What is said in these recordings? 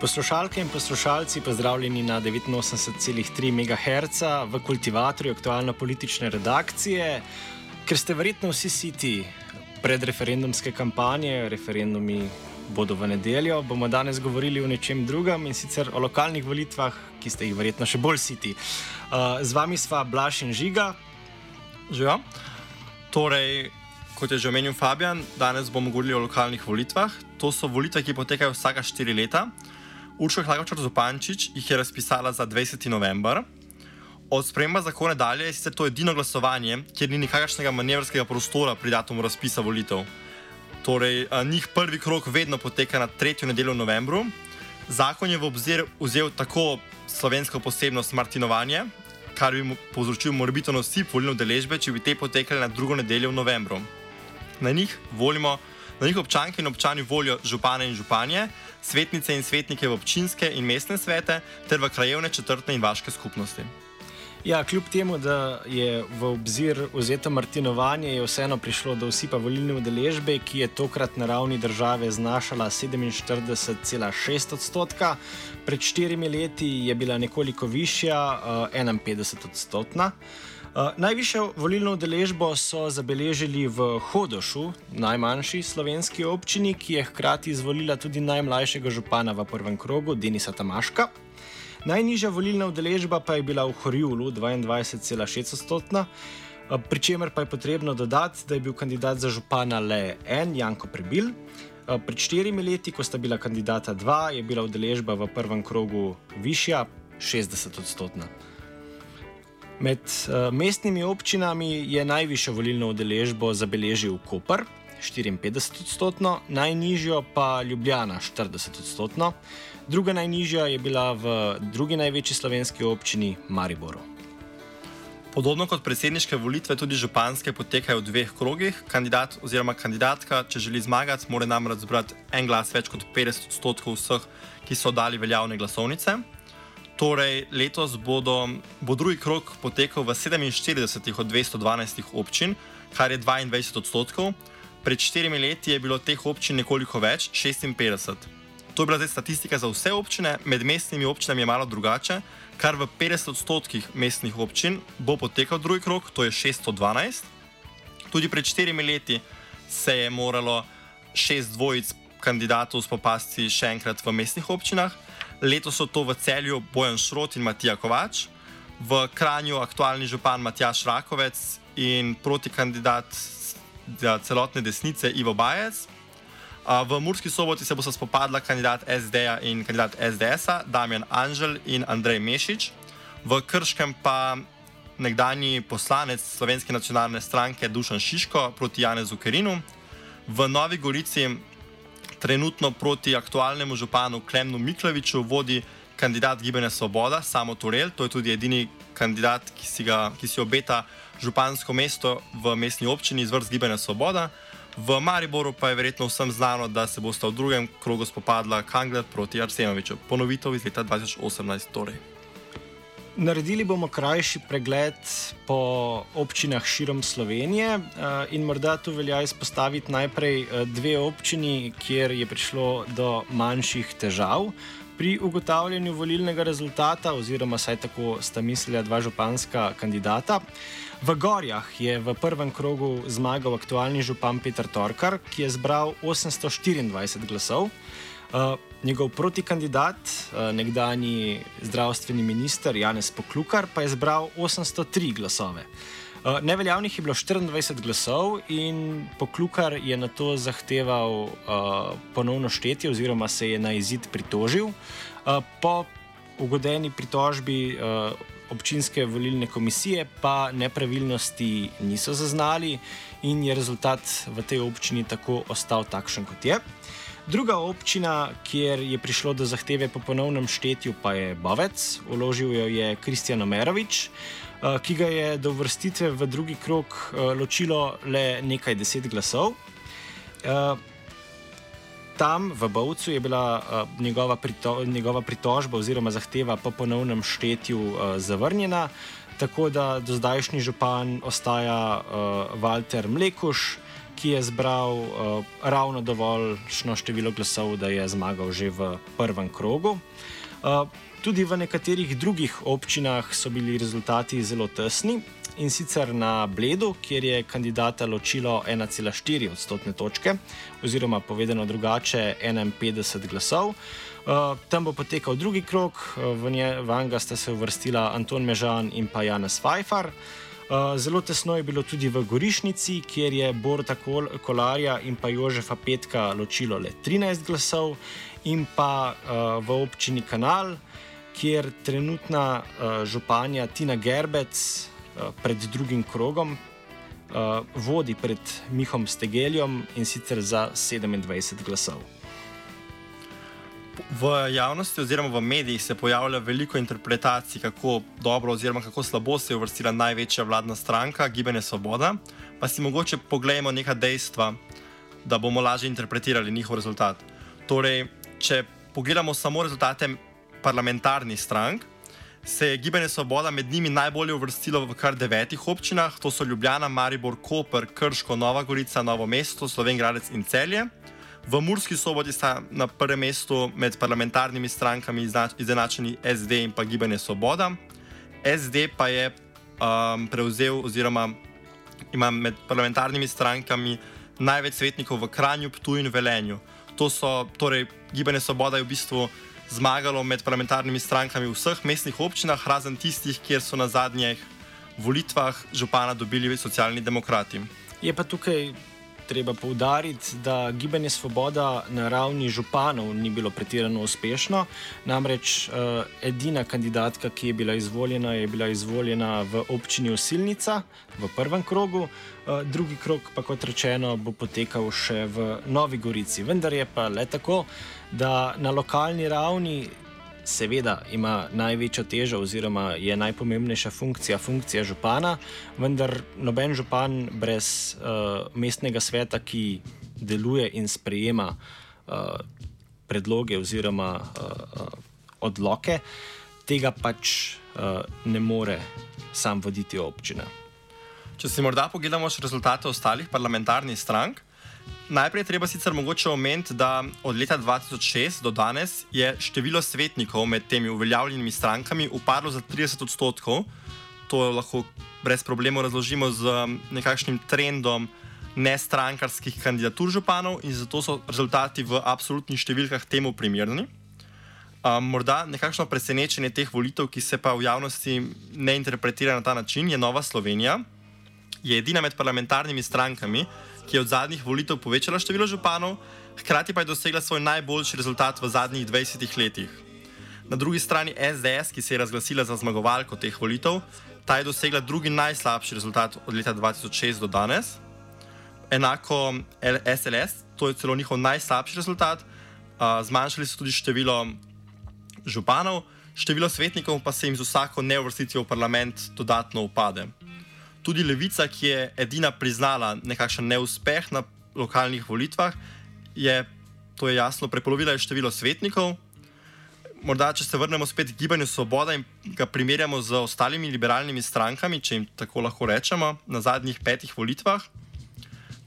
Poslušalke in poslušalci, pozdravljeni na 89,3 MHz v kultivatorju aktualno politične redakcije, ker ste verjetno vsi siti predreferendumske kampanje, referendumi bodo v nedeljo, bomo danes govorili o nečem drugem in sicer o lokalnih volitvah, ki ste jih verjetno še bolj siti. Uh, z vami sva Blaž in Žiga. Živa. Torej, kot je že omenil Fabian, danes bomo govorili o lokalnih volitvah. To so volitve, ki potekajo vsaka štiri leta. Urška Hlagočar Zupančič jih je razpisala za 20. november. Od sprememba zakona dalje je sicer to edino glasovanje, kjer ni nikakršnega manevrskega prostora pri datumu razpisa volitev. Torej, njih prvi krok vedno poteka na tretjo nedeljo v novembru. Zakon je v obzir vzel tako slovensko posebnost Martinovanje, kar bi povzročil morbito nosip volilne deležbe, če bi te potekale na drugo nedeljo v novembru. Na njih volimo, na njih občanke in občani volijo župane in županje, svetnice in svetnike v občinske in mestne svete ter v krajevne četrtne in vaške skupnosti. Ja, kljub temu, da je v obzir vzeto Martinovanje, je vseeno prišlo do usipa volilne udeležbe, ki je tokrat na ravni države znašala 47,6 odstotka, pred štirimi leti je bila nekoliko višja, 51 odstotna. Uh, najvišjo volilno udeležbo so zabeležili v Hodošu, najmanjši slovenski občini, ki je hkrati izvolila tudi najmlajšega župana v prvem krogu, Denisa Tamaška. Najnižja volilna udeležba pa je bila v Horjulu 22,6 odstotna, pri čemer pa je potrebno dodati, da je bil kandidat za župana le en, Janko Prebil. Pred štirimi leti, ko sta bila kandidata dva, je bila udeležba v prvem krogu višja, 60 odstotna. Med uh, mestnimi občinami je najvišjo volilno udeležbo zabeležil Koper, 54 odstotno, najnižjo pa Ljubljana, 40 odstotno. Druga najnižja je bila v drugi največji slovenski občini Mariboru. Podobno kot predsedniške volitve, tudi županske potekajo v dveh krogih. Kandidat oziroma kandidatka, če želi zmagati, mora namreč zbrati en glas več kot 50 odstotkov vseh, ki so dali veljavne glasovnice. Torej, letos bodo, bo drugi krog potekal v 47 od 212 občin, kar je 22 odstotkov. Pred štirimi leti je bilo teh občin nekoliko več, 56. To je bila zdaj statistika za vse občine, med mestnimi občinami je malo drugače, kar v 50 odstotkih mestnih občin bo potekal drugi krok, to je 612. Tudi pred štirimi leti se je moralo šest dvojic kandidatov spopasti še enkrat v mestnih občinah, letos so to v celju Bojan Šrot in Matija Kovač, v Kranju aktualni župan Matjaš Rakovec in protikandidat celotne desnice Ivo Bajec. V Murski soboti se bo se spopadla kandidat SD-ja in kandidat SDS-a, Damjan Anžel in Andrej Mešič, v Krškem pa nekdani poslanec Slovenske nacionalne stranke Dušan Šiško proti Janezu Kerinu, v Novi Gorici trenutno proti aktualnemu županu Klemnu Miklaviču vodi kandidat Gibanja Svoboda, Samo Turel, to je tudi edini kandidat, ki si, ga, ki si obeta župansko mesto v mestni občini iz vrst Gibanja Svoboda. V Mariboru pa je verjetno vsem znano, da se bosta v drugem krogu spopadla Kangler proti Arsenoviču. Ponovitev iz leta 2018. Torej. Naredili bomo krajši pregled po občinah širom Slovenije eh, in morda tu velja izpostaviti najprej eh, dve občini, kjer je prišlo do manjših težav pri ugotavljanju volilnega rezultata, oziroma saj tako sta mislila dva županska kandidata. V Gorjah je v prvem krogu zmagal aktualni župan Peter Torkar, ki je zbral 824 glasov. Uh, njegov protikandidat, uh, nekdani zdravstveni minister Janez Poklukar, pa je zbral 803 glasove. Uh, neveljavnih je bilo 24 glasov in Poklukar je na to zahteval uh, ponovno štetje, oziroma se je na izid pritožil. Uh, po ugodeni pritožbi uh, občinske volilne komisije pa nepravilnosti niso zaznali in je rezultat v tej občini tako ostal takšen, kot je. Druga občina, kjer je prišlo do zahteve po ponovnem štetju, pa je Bovec. Uložil jo je Kristjan Omerovič, eh, ki ga je do vrstitve v drugi krok eh, ločilo le nekaj deset glasov. Eh, tam v Bovcu je bila njegova, prito, njegova pritožba oziroma zahteva po ponovnem štetju zavrnjena, tako da do zdajšnji župan ostaja Walter Mlekuš ki je zbral uh, ravno dovoljšno število glasov, da je zmagal že v prvem krogu. Uh, tudi v nekaterih drugih občinah so bili rezultati zelo tesni. In sicer na Bledu, kjer je kandidata ločilo 1,4 odstotne točke, oziroma povedano drugače 51 glasov. Uh, tam bo potekal drugi krok, uh, v njega sta se uvrstila Anton Mežan in pa Janez Pfeiffer. Eh, zelo tesno je bilo tudi v Gorišnici, kjer je Borta Kolarja in pa Jožefa Petka ločilo le 13 glasov, in pa uh, v občini Kanal, kjer trenutna uh, županja Tina Gerbec uh, pred drugim krogom uh, vodi pred Mihom Stegeljom in sicer za 27 glasov. V javnosti oziroma v medijih se pojavlja veliko interpretacij, kako dobro oziroma kako slabo se je uvrstila največja vladna stranka, Gibanje Svoboda. Pa si mogoče pogledamo neka dejstva, da bomo lažje interpretirali njihov rezultat. Torej, če pogledamo samo rezultate parlamentarnih strank, se je Gibanje Svoboda med njimi najbolje uvrstilo v kar devetih občinah, to so Ljubljana, Maribor, Koper, Krško, Nova Gorica, Novo mesto, Slovengradec in Celje. V Murski soboti sta na prvem mestu med parlamentarnimi strankami izenačeni SD in pa Gibanje Svoboda. SD pa je um, prevzel oziroma ima med parlamentarnimi strankami največ svetnikov v Kranju, Ptuju in Velenju. To so, torej, Gibanje Svoboda je v bistvu zmagalo med parlamentarnimi strankami v vseh mestnih občinah, razen tistih, kjer so na zadnjih volitvah župana dobili socialni demokrati. Je pa tukaj treba poudariti, da gibanje Svoboda na ravni županov ni bilo pretirano uspešno. Namreč uh, edina kandidatka, ki je bila izvoljena, je bila izvoljena v občini Osilnica v prvem krogu, uh, drugi krog pa, kot rečeno, bo potekal še v Novi Gorici. Vendar je pa le tako, da na lokalni ravni seveda ima največjo težo, oziroma je najpomembnejša funkcija, funkcija župana, vendar noben župan brez uh, mestnega sveta, ki deluje in sprejema uh, predloge oziroma uh, odloke, tega pač uh, ne more sam voditi občina. Če si morda pogledamo še rezultate ostalih parlamentarnih strank, Najprej treba sicer mogoče omeniti, da od leta 2006 do danes je število svetnikov med temi uveljavljenimi strankami upadlo za 30 odstotkov. To lahko brez problema razložimo z nekakšnim trendom nestrankarskih kandidatur županov in zato so rezultati v absolutnih številkah temu primerni. Um, morda nekakšno presenečenje teh volitev, ki se pa v javnosti ne interpretira na ta način, je Nova Slovenija. Je edina med parlamentarnimi strankami, ki je od zadnjih volitev povečala število županov, hkrati pa je dosegla svoj najboljši rezultat v zadnjih 20 letih. Na drugi strani SDS, ki se je razglasila za zmagovalko teh volitev, ta je dosegla drugi najslabši rezultat od leta 2006 do danes. Enako SLS, to je celo njihov najslabši rezultat, zmanjšali so tudi število županov, število svetnikov pa se jim z vsako neuvrstitvijo v parlament dodatno upade tudi levica, ki je edina priznala nekakšen neuspeh na lokalnih volitvah, je to je jasno prepolovila število svetnikov. Morda, če se vrnemo spet k gibanju Svoboda in ga primerjamo z ostalimi liberalnimi strankami, če jim tako lahko rečemo, na zadnjih petih volitvah,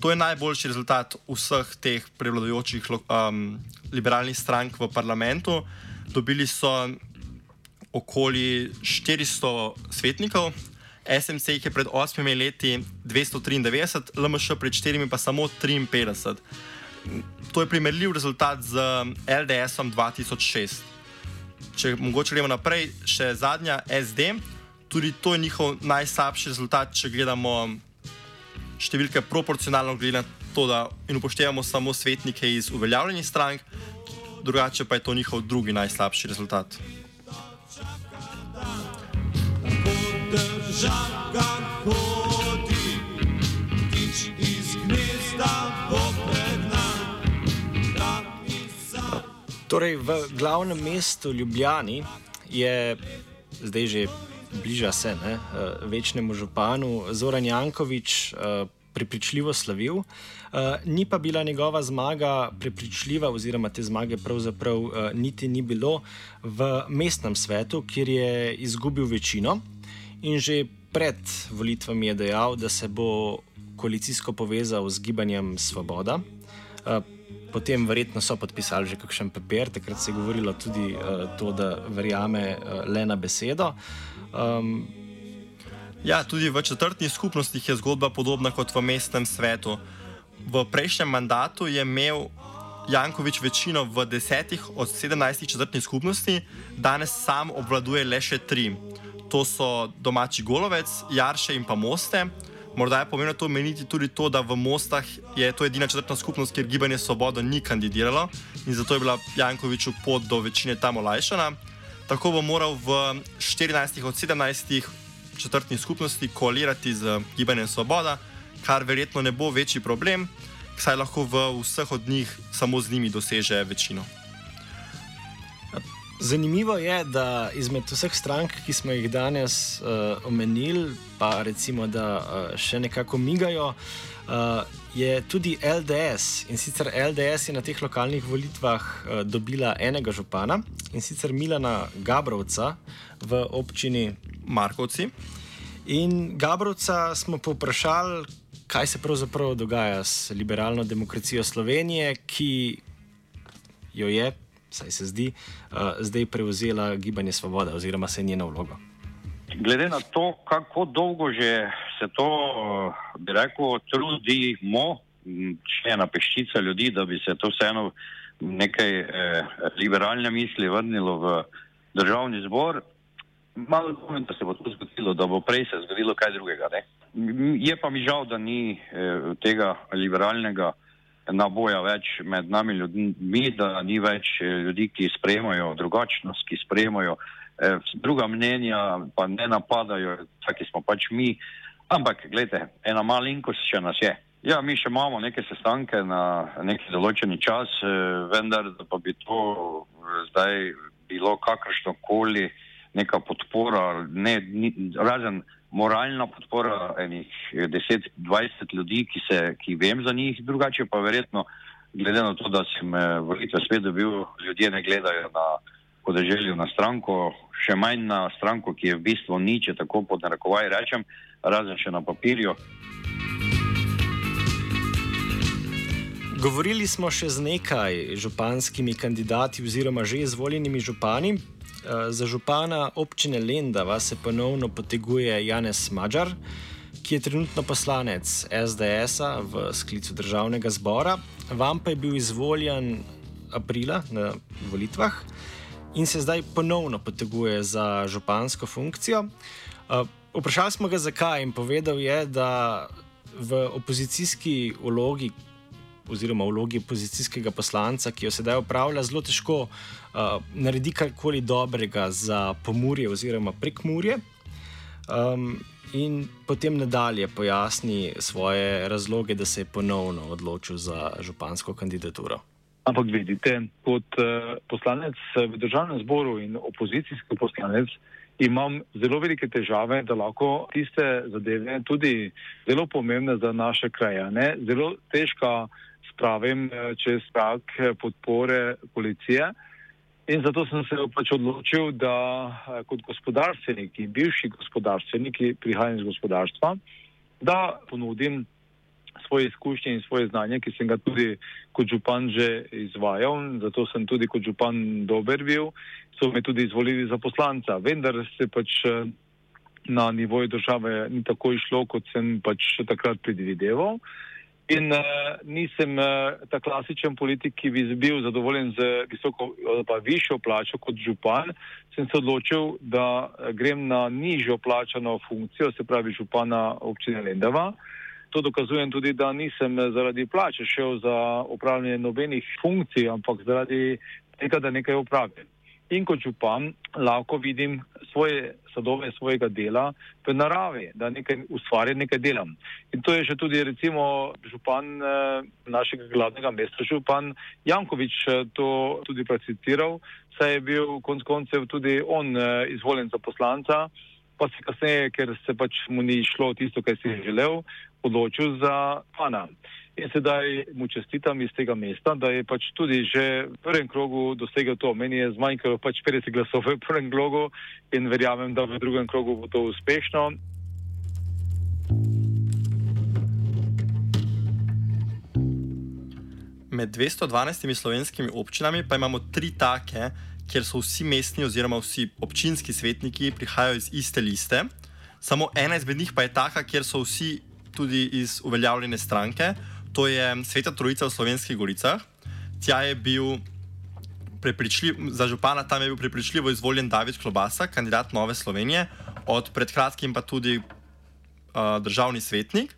to je najboljši rezultat vseh teh prevladujočih um, liberalnih strank v parlamentu. Dobili so okoli 400 svetnikov, SMC jih je pred 8 leti 293, LMŠ pred 4 pa samo 53. To je primerljiv rezultat z LDS-om 2006. Če mogoče gremo naprej, še zadnja SD, tudi to je njihov najslabši rezultat, če gledamo številke proporcionalno glede na to, da in upoštevamo samo svetnike iz uveljavljenih strank, drugače pa je to njihov drugi najslabši rezultat. Torej, v glavnem mestu Ljubljani je zdaj že bliža se ne, večnemu županu Zoran Jankovič prepričljivo slavil. Uh, ni pa bila njegova zmaga prepričljiva, oziroma te zmage pravzaprav uh, niti ni bilo v mestnem svetu, kjer je izgubil večino in že pred volitvami je dejal, da se bo koalicijsko povezal z gibanjem Svoboda. Uh, potem verjetno so podpisali že kakšen papir, takrat se je govorilo tudi uh, to, da verjame uh, le na besedo. Um, Ja, tudi v četrtnih skupnostih je zgodba podobna kot v mestnem svetu. V prejšnjem mandatu je imel Jankovič večino v desetih od sedemnajstih četrtnih skupnosti, danes sam obvladuje le še tri. To so domači Golovec, Jarše in pa Moste. Morda je pomembno to omeniti tudi to, da v Mostah je to edina četrtna skupnost, kjer gibanje Svobodo ni kandidiralo in zato je bila Jankoviču pot do večine tam olajšana. Tako bo moral v 14 od 17 četrtni skupnosti koalirati z Gibanjem Svoboda, kar verjetno ne bo večji problem, saj lahko v vseh od njih samo z njimi doseže večino. Zanimivo je, da izmed vseh strank, ki smo jih danes uh, omenili, pa recimo, da uh, še nekako migajo, uh, je tudi LDS. In sicer LDS je na teh lokalnih volitvah uh, dobila enega župana in sicer Milana Gabrovca v občini Markovci. In Gabrovca smo povprašali, kaj se pravzaprav dogaja s liberalno demokracijo Slovenije, ki jo je, saj se zdi, uh, zdaj prevzela Gibanje Svoboda oziroma se je njena vloga. Glede na to, kako dolgo že se to, bi rekel, trudimo, še ena peščica ljudi, da bi se to vseeno nekaj eh, liberalne misli vrnilo v državni zbor, malo dvomim, da se bo to zgodilo, da bo prej se zgodilo kaj drugega. Ne? Je pa mi žal, da ni eh, tega liberalnega naboja več med nami ljudmi, da ni več eh, ljudi, ki sprejemajo drugačnost, ki sprejemajo eh, druga mnenja, pa ne napadajo, taki smo pač mi. Ampak, gledajte, ena malinkost še nas je. Ja, mi še imamo neke sestanke na neki določeni čas, eh, vendar pa bi to eh, zdaj bilo kakršno koli neka podpora, ne, ni, razen moralna podpora enih 10-20 ljudi, ki, se, ki vem za njih, drugače pa verjetno, glede na to, da sem eh, volitve spet dobil, ljudje ne gledajo na podeželju na stranko, še manj na stranko, ki je v bistvu nič, tako pod narekovaj rečem, razen še na papirju. Govorili smo še z nekaj županskimi kandidati oziroma že izvoljenimi župani, za župana občine Lendava se ponovno poteguje Janez Mađar, ki je trenutno poslanec SDS-a v sklicu državnega zbora. Vam pa je bil izvoljen aprila na volitvah in se zdaj ponovno poteguje za župansko funkcijo. Eh, vprašali smo ga, zakaj, in povedal je, da v opozicijski vlogi, oziroma vlogi opozicijskega poslanca, ki jo sedaj upravlja, zelo težko uh, naredi karkoli dobrega za pomorje oziroma prekmurje. Um, in potem nadalje pojasni svoje razloge, da se je ponovno odločil za župansko kandidaturo. Ampak vidite, kot uh, poslanec v državnem zboru in opozicijski poslanec. Imam zelo velike težave, da lahko tiste zadeve, tudi zelo pomembne za naše krajane, zelo težka spravim eh, čez prak eh, podpore policije. In zato sem se pač odločil, da eh, kot gospodarstveniki, bivši gospodarstveniki, prihajam iz gospodarstva, da ponudim svoje izkušnje in svoje znanje, ki sem ga tudi kot župan že izvajal, zato sem tudi kot župan dober bil, so me tudi izvolili za poslanca. Vendar se pač na nivoju države ni tako išlo, kot sem pač takrat predvideval. In uh, nisem uh, ta klasičen politik, ki bi bil zadovoljen z visoko, pa višjo plačo kot župan, sem se odločil, da grem na nižjo plačano funkcijo, se pravi župana občine Lendava. To dokazujem tudi, da nisem zaradi plače šel za upravljanje nobenih funkcij, ampak zaradi tega, da nekaj upravim in kot župan lahko vidim svoje sadove svojega dela v naravi, da nekaj ustvarjam, nekaj delam. In to je že tudi recimo župan eh, našega glavnega mesta, župan Jankovič eh, to tudi precitiral, saj je bil konc koncev tudi on eh, izvoljen za poslanca, pa se kasneje, ker se pač mu ni šlo tisto, kar si je želel, odločil za pana. In sedaj mu čestitam iz tega mesta, da je pač tudi že v prvem krogu dosegel to. Meni je zmanjkalo pač 50 glasov v prvem krogu in verjamem, da v drugem krogu bo to uspešno. Med 212 slovenskimi občinami pa imamo tri take, kjer so vsi mestni oziroma vsi občinski svetniki prihajajo iz iste liste. Samo ena izmed njih pa je taka, kjer so vsi tudi iz uveljavljene stranke to je Sveta Trojica v Slovenskih Goricah. Tja je bil za župana, tam je bil prepričljivo izvoljen David Klobasa, kandidat Nove Slovenije, od pred kratkim pa tudi uh, državni svetnik.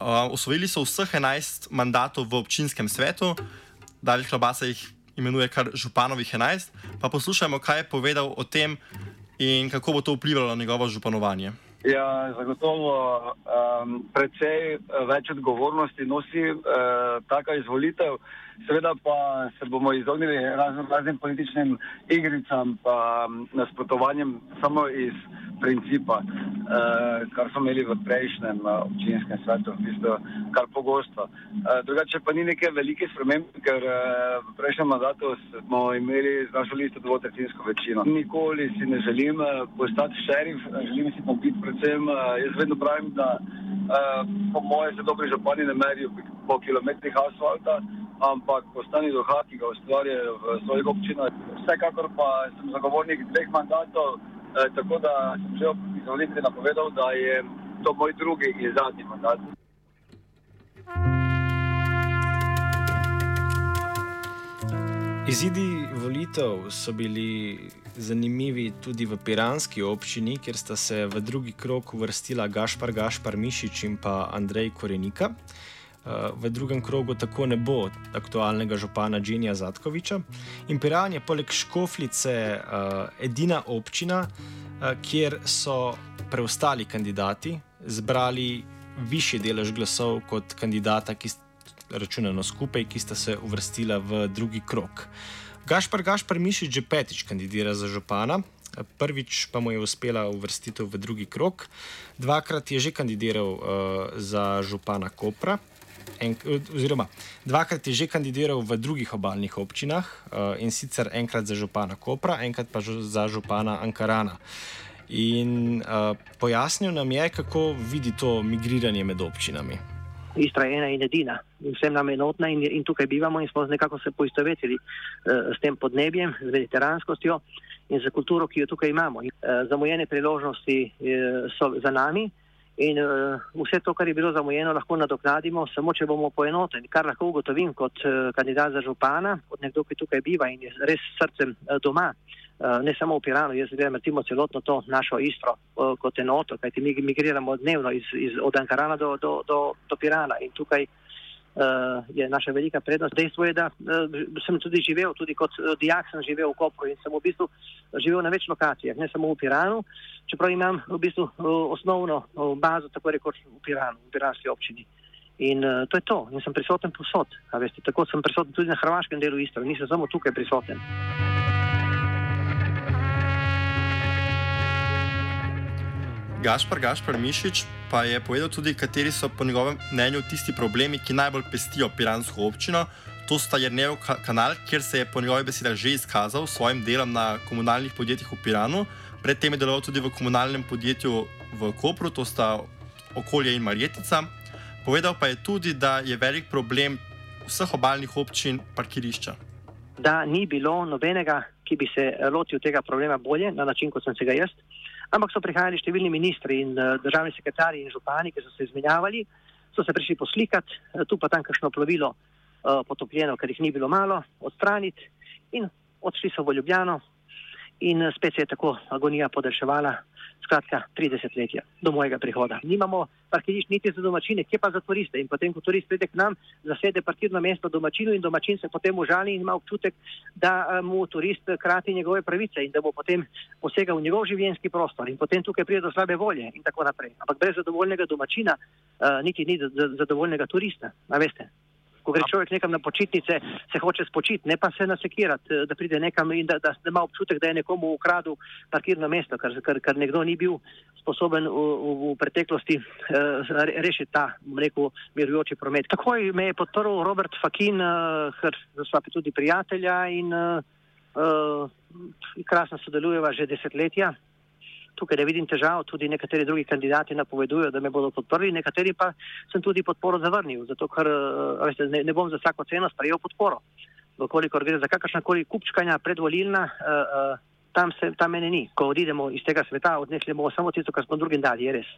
Uh, osvojili so vseh 11 mandatov v občinskem svetu, David Klobasa jih imenuje kar županovih 11. Pa poslušajmo, kaj je povedal o tem in kako bo to vplivalo na njegovo županovanje. Ja, zagotovo um, precej več odgovornosti nosi uh, taka izvolitev. Seveda pa se bomo izognili raznim, raznim političnim igricam in nasprotovanjem samo iz principa, uh, kar smo imeli v prejšnjem uh, občinskem svetu, v bistvu kar pogosto. Uh, drugače pa ni neke velike spremembe, ker uh, v prejšnjem mandatu smo imeli z našo listo dvotretinsko večino. Nikoli si ne želim uh, postati šerif, želim si pa biti predvsem, uh, jaz vedno pravim, da uh, po moje se dobri župani ne merijo po kilometrih asfalta ampak postani duha, ki ga ustvarjajo v svojih občinah. Vsekakor pa sem zagovornik dveh mandatov, eh, tako da sem že ob izvolitvi napovedal, da je to moj drugi in zadnji mandat. Izidi volitev so bili zanimivi tudi v Piranski občini, kjer sta se v drugi krok uvrstila Gašpar Gašpar Mišič in pa Andrej Korenika. Eh, v drugem krogu tako ne bo aktualnega župana Džinija Zatkoviča. In Piran je poleg Škoflice eh, edina občina, eh, kjer so preostali kandidati zbrali višji delež glasov kot kandidata, ki sta računano skupaj, ki sta se uvrstila v drugi krok. Gašpar Gašpar Mišič že petič kandidira za župana. Prvič pa mu je uspela uvrstitev v drugi krok, dvakrat je že kandidiral uh, za župana Kopra, en, oziroma dvakrat je že kandidiral v drugih obaljnih občinah uh, in sicer enkrat za župana Kopra, enkrat pa za župana Ankarana. In uh, pojasnil nam je, kako vidi to migriranje med občinami. Istra je ena in edina, in vsem nam je enotna, in, in tukaj bivamo, in smo nekako se poistovetili uh, s tem podnebjem, z mediteranskostjo in z kulturo, ki jo tukaj imamo. Uh, zamujene priložnosti uh, so za nami. In uh, vse to, kar je bilo zamujeno, lahko nadoknadimo, samo če bomo poenoteni. Kar lahko ugotovim kot uh, kandidat za župana, kot nekdo, ki tukaj biva in je res srcem uh, doma, uh, ne samo v Piranu, jaz gledam recimo celotno to našo istro uh, kot enoto, kajti mi migriramo dnevno iz, iz, od Ankarana do, do, do, do Pirana in tukaj uh, je naša velika prednost. Dejstvo je, da uh, sem tudi živel, tudi kot uh, dijak sem živel v Kopru in sem v bistvu živel na več lokacijah, ne samo v Piranu, čeprav imam v bistvu uh, osnovno uh, bazo, tako rekoč v Piranu, v Piranski občini. In uh, to je to, in sem prisoten. Veste, tako sem prisoten tudi na hrvaškem delu Istra, nisem samo tukaj prisoten. Gašpar Gašpar Mišič pa je povedal tudi, kateri so po njegovem mnenju tisti problemi, ki najbolj pestijo piransko občino. To sta Jrnev kanal, kjer se je po njegovih besedah že izkazal s svojim delom na komunalnih podjetjih v Piranu, predtem je deloval tudi v komunalnem podjetju v Kopru, to sta okolje in Marjetica. Povedal pa je tudi, da je velik problem vseh obaljnih občin parkirišča. Da ni bilo nobenega, ki bi se lotil tega problema bolje na način, kot sem se ga jaz. Ampak so prihajali številni ministri in uh, državni sekretarji in župani, ki so se izmenjavali, so se prišli poslikati, tu pa tam kakšno plovilo uh, potopljeno, ker jih ni bilo malo, odstraniti in odšli so v Ljubljano in spet se je tako agonija podaljševala skratka 30 let do mojega prihoda. Nimamo parkirišč niti za domačine, kje pa za turiste. In potem, ko turist pride k nam, zasede parkirno mesto domačinu in domačin se potem užali in ima občutek, da eh, mu turist krati njegove pravice in da bo potem posegal v njegov življenjski prostor in potem tukaj pride do slabe volje in tako naprej. Ampak brez zadovoljnega domačina uh, niti ni zadovoljnega turista, veste. Ko gre človek nekam na počitnice, se hoče spočiti, ne pa se nasekirati, eh, da pride nekam in da, da ima občutek, da je nekomu ukradel parkirno mesto, ker, ker, ker nekdo ni bil sposoben v, v, v preteklosti uh, rešiti ta, rekel, mirujoči promet. Takoj me je podprl Robert Fakin, uh, ker sva tudi prijatelja in uh, uh, krasno sodelujeva že desetletja tukaj ne vidim težav, tudi nekateri drugi kandidati napovedujejo, da me bodo podprli, nekateri pa sem tudi podporo zavrnil, zato ker eh, veste, ne, ne bom za vsako ceno sprejel podporo. Dokolikor gre za kakršnakoli kupčkanja predvolilna, uh, uh, tam, se, tam mene ni. Ko odidemo iz tega sveta, odnesli bomo samo tisto, kar smo drugim dali, je res.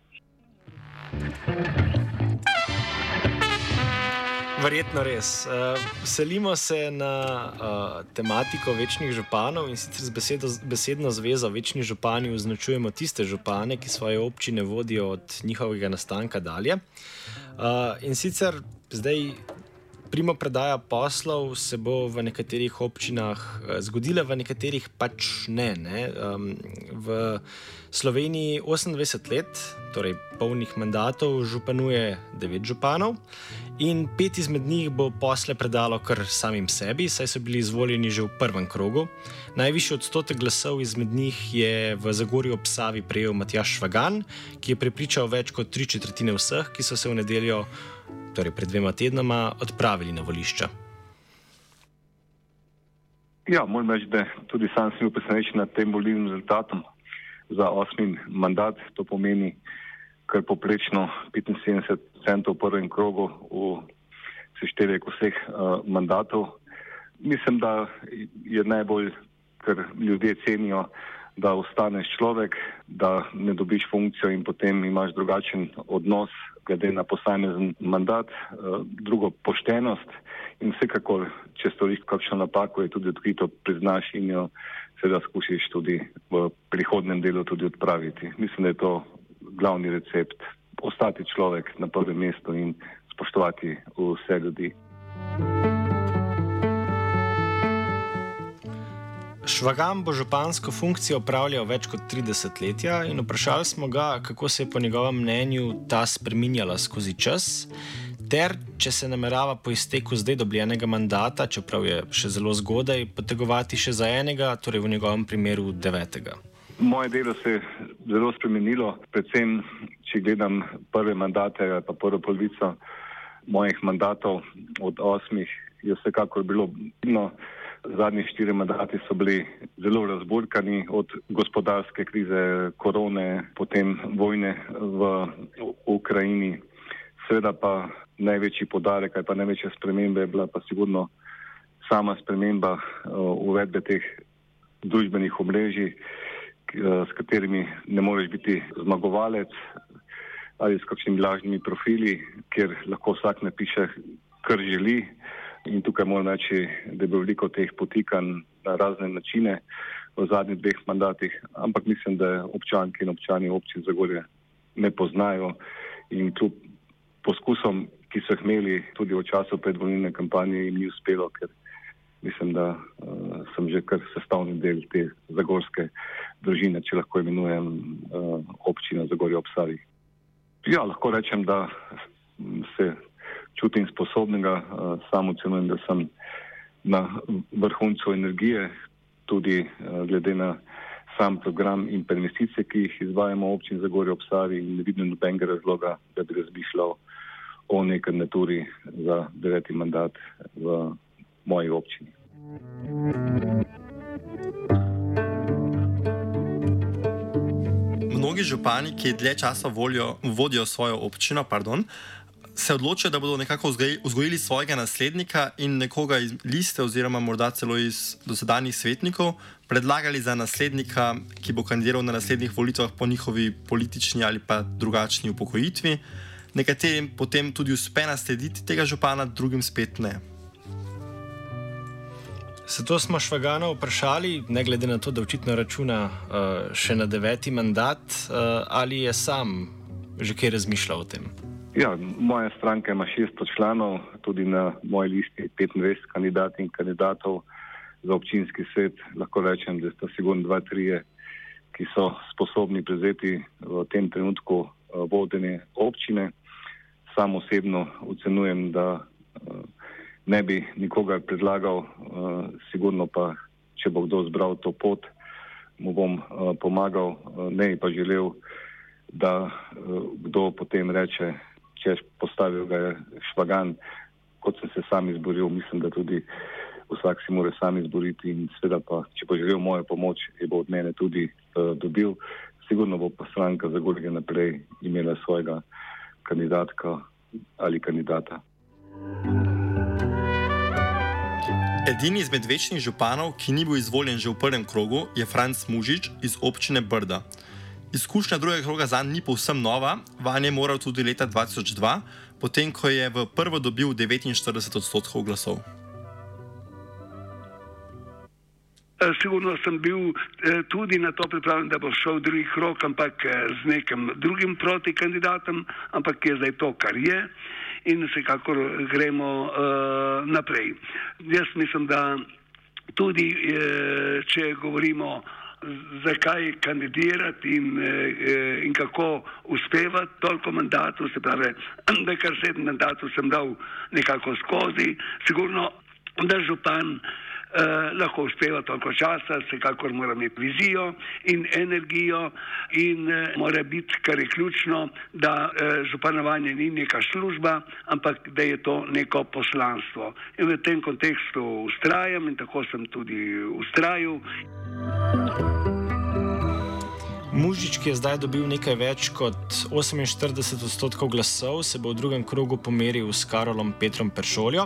Verjetno res. Uh, selimo se na uh, tematiko večnih županov in sicer z besedo, besedno zvezo večni župani označujemo tiste župane, ki svoje občine vodijo od njihovega nastanka dalje. Uh, in sicer zdaj primo predaja poslov se bo v nekaterih občinah zgodila, v nekaterih pač ne. ne? Um, v Sloveniji 28 let, torej polnih mandatov, županuje 9 županov in pet izmed njih bo posle predalo kar samim sebi, saj so bili izvoljeni že v prvem krogu. Najvišji odstotek glasov izmed njih je v Zagorju ob Savi prejel Matjaš Švagan, ki je prepričal več kot tri četrtine vseh, ki so se v nedeljo, torej pred dvema tednoma, odpravili na volišča. Ja, moram reči, da tudi sam sem bil presenečen nad tem volilnim rezultatom za osmi mandat. To pomeni, kar poprečno 75 centov v prvem krogu v seštevek vseh uh, mandatov. Mislim, da je najbolj, ker ljudje cenijo, da ostaneš človek, da ne dobiš funkcijo in potem imaš drugačen odnos glede na posamezen mandat, uh, drugo poštenost in vsekakor, če storiš kakšno napako, je tudi odkrito priznaš in jo seveda skušiš tudi v prihodnem delu tudi odpraviti. Mislim, da je to glavni recept, ostati človek na prvem mestu in spoštovati vse ljudi. Švagam bo župansko funkcijo upravljal več kot 30 let in vprašali smo ga, kako se je po njegovem mnenju ta spreminjala skozi čas, ter če se namerava po izteku zdaj dobljenega mandata, čeprav je še zelo zgodaj, potegovati še za enega, torej v njegovem primeru devetega. Moje delo se je zelo spremenilo, predvsem če gledam prve mandate, pa prvo polovico mojih mandatov od osmih, je vsekakor bilo vidno. Zadnji štiri mandati so bili zelo razburkani od gospodarske krize, korone, potem vojne v Ukrajini. Seveda pa največji podarek, kaj pa največja sprememba je bila pa sigurno sama sprememba uh, uvedbe teh družbenih omrežij. Eh, s katerimi ne moreš biti zmagovalec ali s kakšnimi lažnimi profili, kjer lahko vsak napiše, kar želi. In tukaj moram reči, da je bilo veliko teh potikanj na razne načine v zadnjih dveh mandatih, ampak mislim, da občanki in občani občin Zagorje ne poznajo in kljub poskusom, ki so jih imeli tudi v času predvolilne kampanje, jim ni uspelo, ker mislim, da uh, sem že kar sestavni del te zagorske družine, če lahko imenujem uh, občino Zagorje ob Savi. Ja, lahko rečem, da se čutim sposobnega, uh, samo ocenujem, da sem na vrhuncu energije, tudi uh, glede na sam program in investicije, ki jih izvajamo v občini Zagorje ob Savi in ne vidim nobenega razloga, da bi razmišljal o neki kandidaturi za deveti mandat v moji občini. Mnogi župani, ki dlje časa volijo, vodijo svojo občino, pardon, se odločijo, da bodo nekako vzgojili svojega naslednika in nekoga iz liste, oziroma morda celo iz dosedanjih svetnikov, predlagali za naslednika, ki bo kandidiral na naslednjih volitvah po njihovi politični ali pa drugačni upokojitvi. Nekaterim potem tudi uspe naslediti tega župana, drugim spet ne. Zato smo Švagana vprašali, ne glede na to, da očitno računa uh, še na deveti mandat, uh, ali je sam že kaj razmišljal o tem. Ja, moja stranka ima 600 članov, tudi na moji listi 25 kandidatov in kandidatov za občinski svet. Lahko rečem, da sta sigurno dva, tri, ki so sposobni prevzeti v tem trenutku uh, vodenje občine. Sam osebno ocenujem, da ne bi nikogar predlagal, uh, sigurno pa, če bo kdo zbral to pot, mu bom uh, pomagal, uh, ne pa želel, da uh, kdo potem reče, če postavil ga je švagan, kot sem se sam izboril, mislim, da tudi vsak si mora sam izboriti in seveda pa, če bo želel mojo pomoč, je bo od mene tudi uh, dobil. Sigurno bo pa stranka za Gorge naprej imela svojega kandidatka ali kandidata. thank you Edini izmed večnih županov, ki ni bil izvoljen že v prvem krogu, je Franz Mužič iz občine Brda. Izkušnja drugega kroga za njim ni povsem nova, vanje je moral tudi leta 2002, potem ko je v prvo dobil 49 odstotkov glasov. Eh, sigurno sem bil eh, tudi na to pripravljen, da bo šel drugi krok, ampak eh, z nekim drugim proti kandidatom, ampak je zdaj to, kar je in vsekakor gremo uh, naprej. Jaz mislim, da tudi, uh, če govorimo, zakaj kandidirati in, uh, in kako uspevati toliko mandatov, se pravi, da kar sedem mandatov sem dal nekako skozi, sigurno, da župan eh, lahko uspeva toliko časa, vsekakor mora imeti vizijo in energijo in eh, mora biti, kar je ključno, da eh, županovanje ni neka služba, ampak da je to neko poslanstvo. In v tem kontekstu ustrajam in tako sem tudi ustrajal. Mužič, ki je zdaj dobil nekaj več kot 48 odstotkov glasov, se bo v drugem krogu pomeril s Karolom Petrom Peršoljo.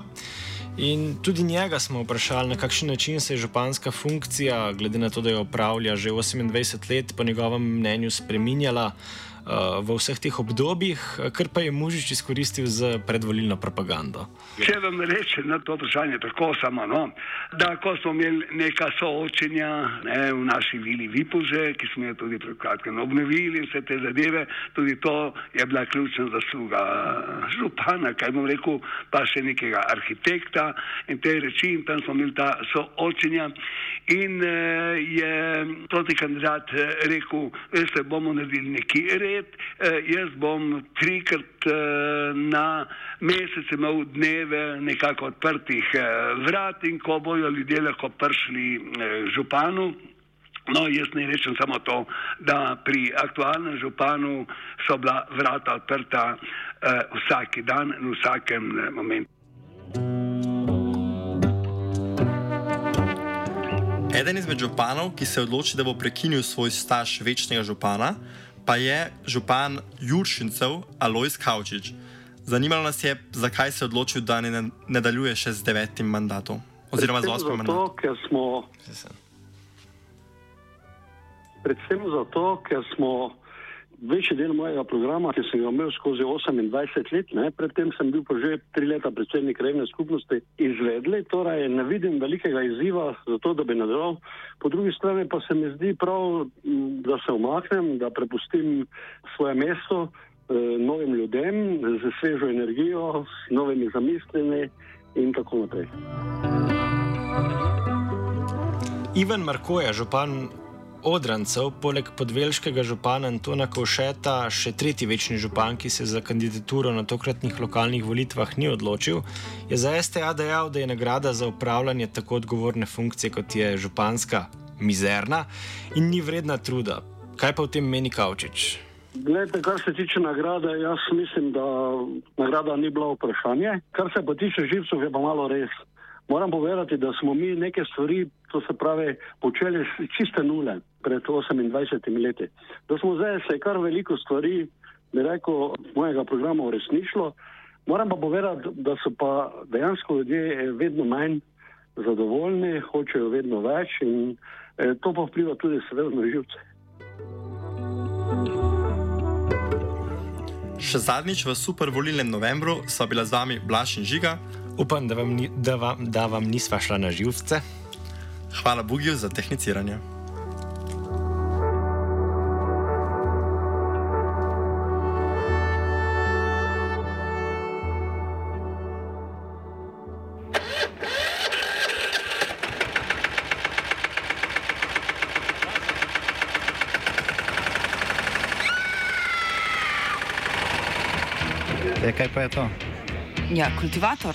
In tudi njega smo vprašali, na kakšen način se je županska funkcija, glede na to, da jo upravlja že 28 let, po njegovem mnenju spreminjala. Eh, v vseh teh obdobjih, kar pa je Mužič izkoristil za predvolilno propagando. Če vam rečem na to vprašanje tako samo, no, da ko smo imeli neka soočenja ne, v naši vili Vipuže, ki smo jo tudi pred kratkim obnovili, vse te zadeve, tudi to je bila ključna zasluga župana, kaj bom rekel, pa še nekega arhitekta in te reči in tam smo imeli ta soočenja in eh, je proti kandidat eh, rekel, veste, bomo naredili neki red, let, eh, jaz bom trikrat eh, na mesec imel dneve nekako odprtih eh, vrat in ko bojo ljudje lahko prišli županu. No, jaz ne rečem samo to, da pri aktualnem županu so bila vrata odprta eh, vsak dan in vsakem eh, momentu. Eden izmed županov, ki se je odločil, da bo prekinil svoj staž večnega župana, pa je župan Juršincev Alois Kaučič. Zanimalo nas je, zakaj se je odločil, da ne nadaljuje še z devetim mandatom. Oziroma z osmim mandatom. Predvsem zato, ker smo večji del mojega programa, ki sem ga imel skozi 28 let, ne, predtem sem bil pa že tri leta predsednik krajne skupnosti, izvedli, torej ne vidim velikega izziva za to, da bi nadaljeval. Po drugi strani pa se mi zdi prav, da se omaknem, da prepustim svoje mesto eh, novim ljudem z svežo energijo, s novimi zamislimi in tako naprej. Ivan Marko je župan Odrancev, poleg podvelškega župana Antona Kovšeta, še tretji večni župan, ki se za kandidaturo na tokratnih lokalnih volitvah ni odločil, je za STA dejal, da je nagrada za upravljanje tako odgovorne funkcije, kot je županska, mizerna in ni vredna truda. Kaj pa v tem meni Kavčič? Glede, kar se tiče nagrade, jaz mislim, da nagrada ni bila vprašanje. Kar se pa tiče živcev, je pa malo res. Moram povedati, da smo mi neke stvari, to se pravi, počeli čiste nule pred 28 leti. Da smo zdaj se kar veliko stvari, bi rekel, mojega programa uresničilo. Moram pa povedati, da so pa dejansko ljudje vedno manj zadovoljni, hočejo vedno več in eh, to pa vpliva tudi seveda na živce. Še zadnjič v supervolilnem novembru sva bila z vami Blaž in Žiga. Upam, da vam, ni, da vam, da vam nisva šla na živce. Hvala Bogiju za tehniciranje. E, kaj pa je to? Ja, kultivator.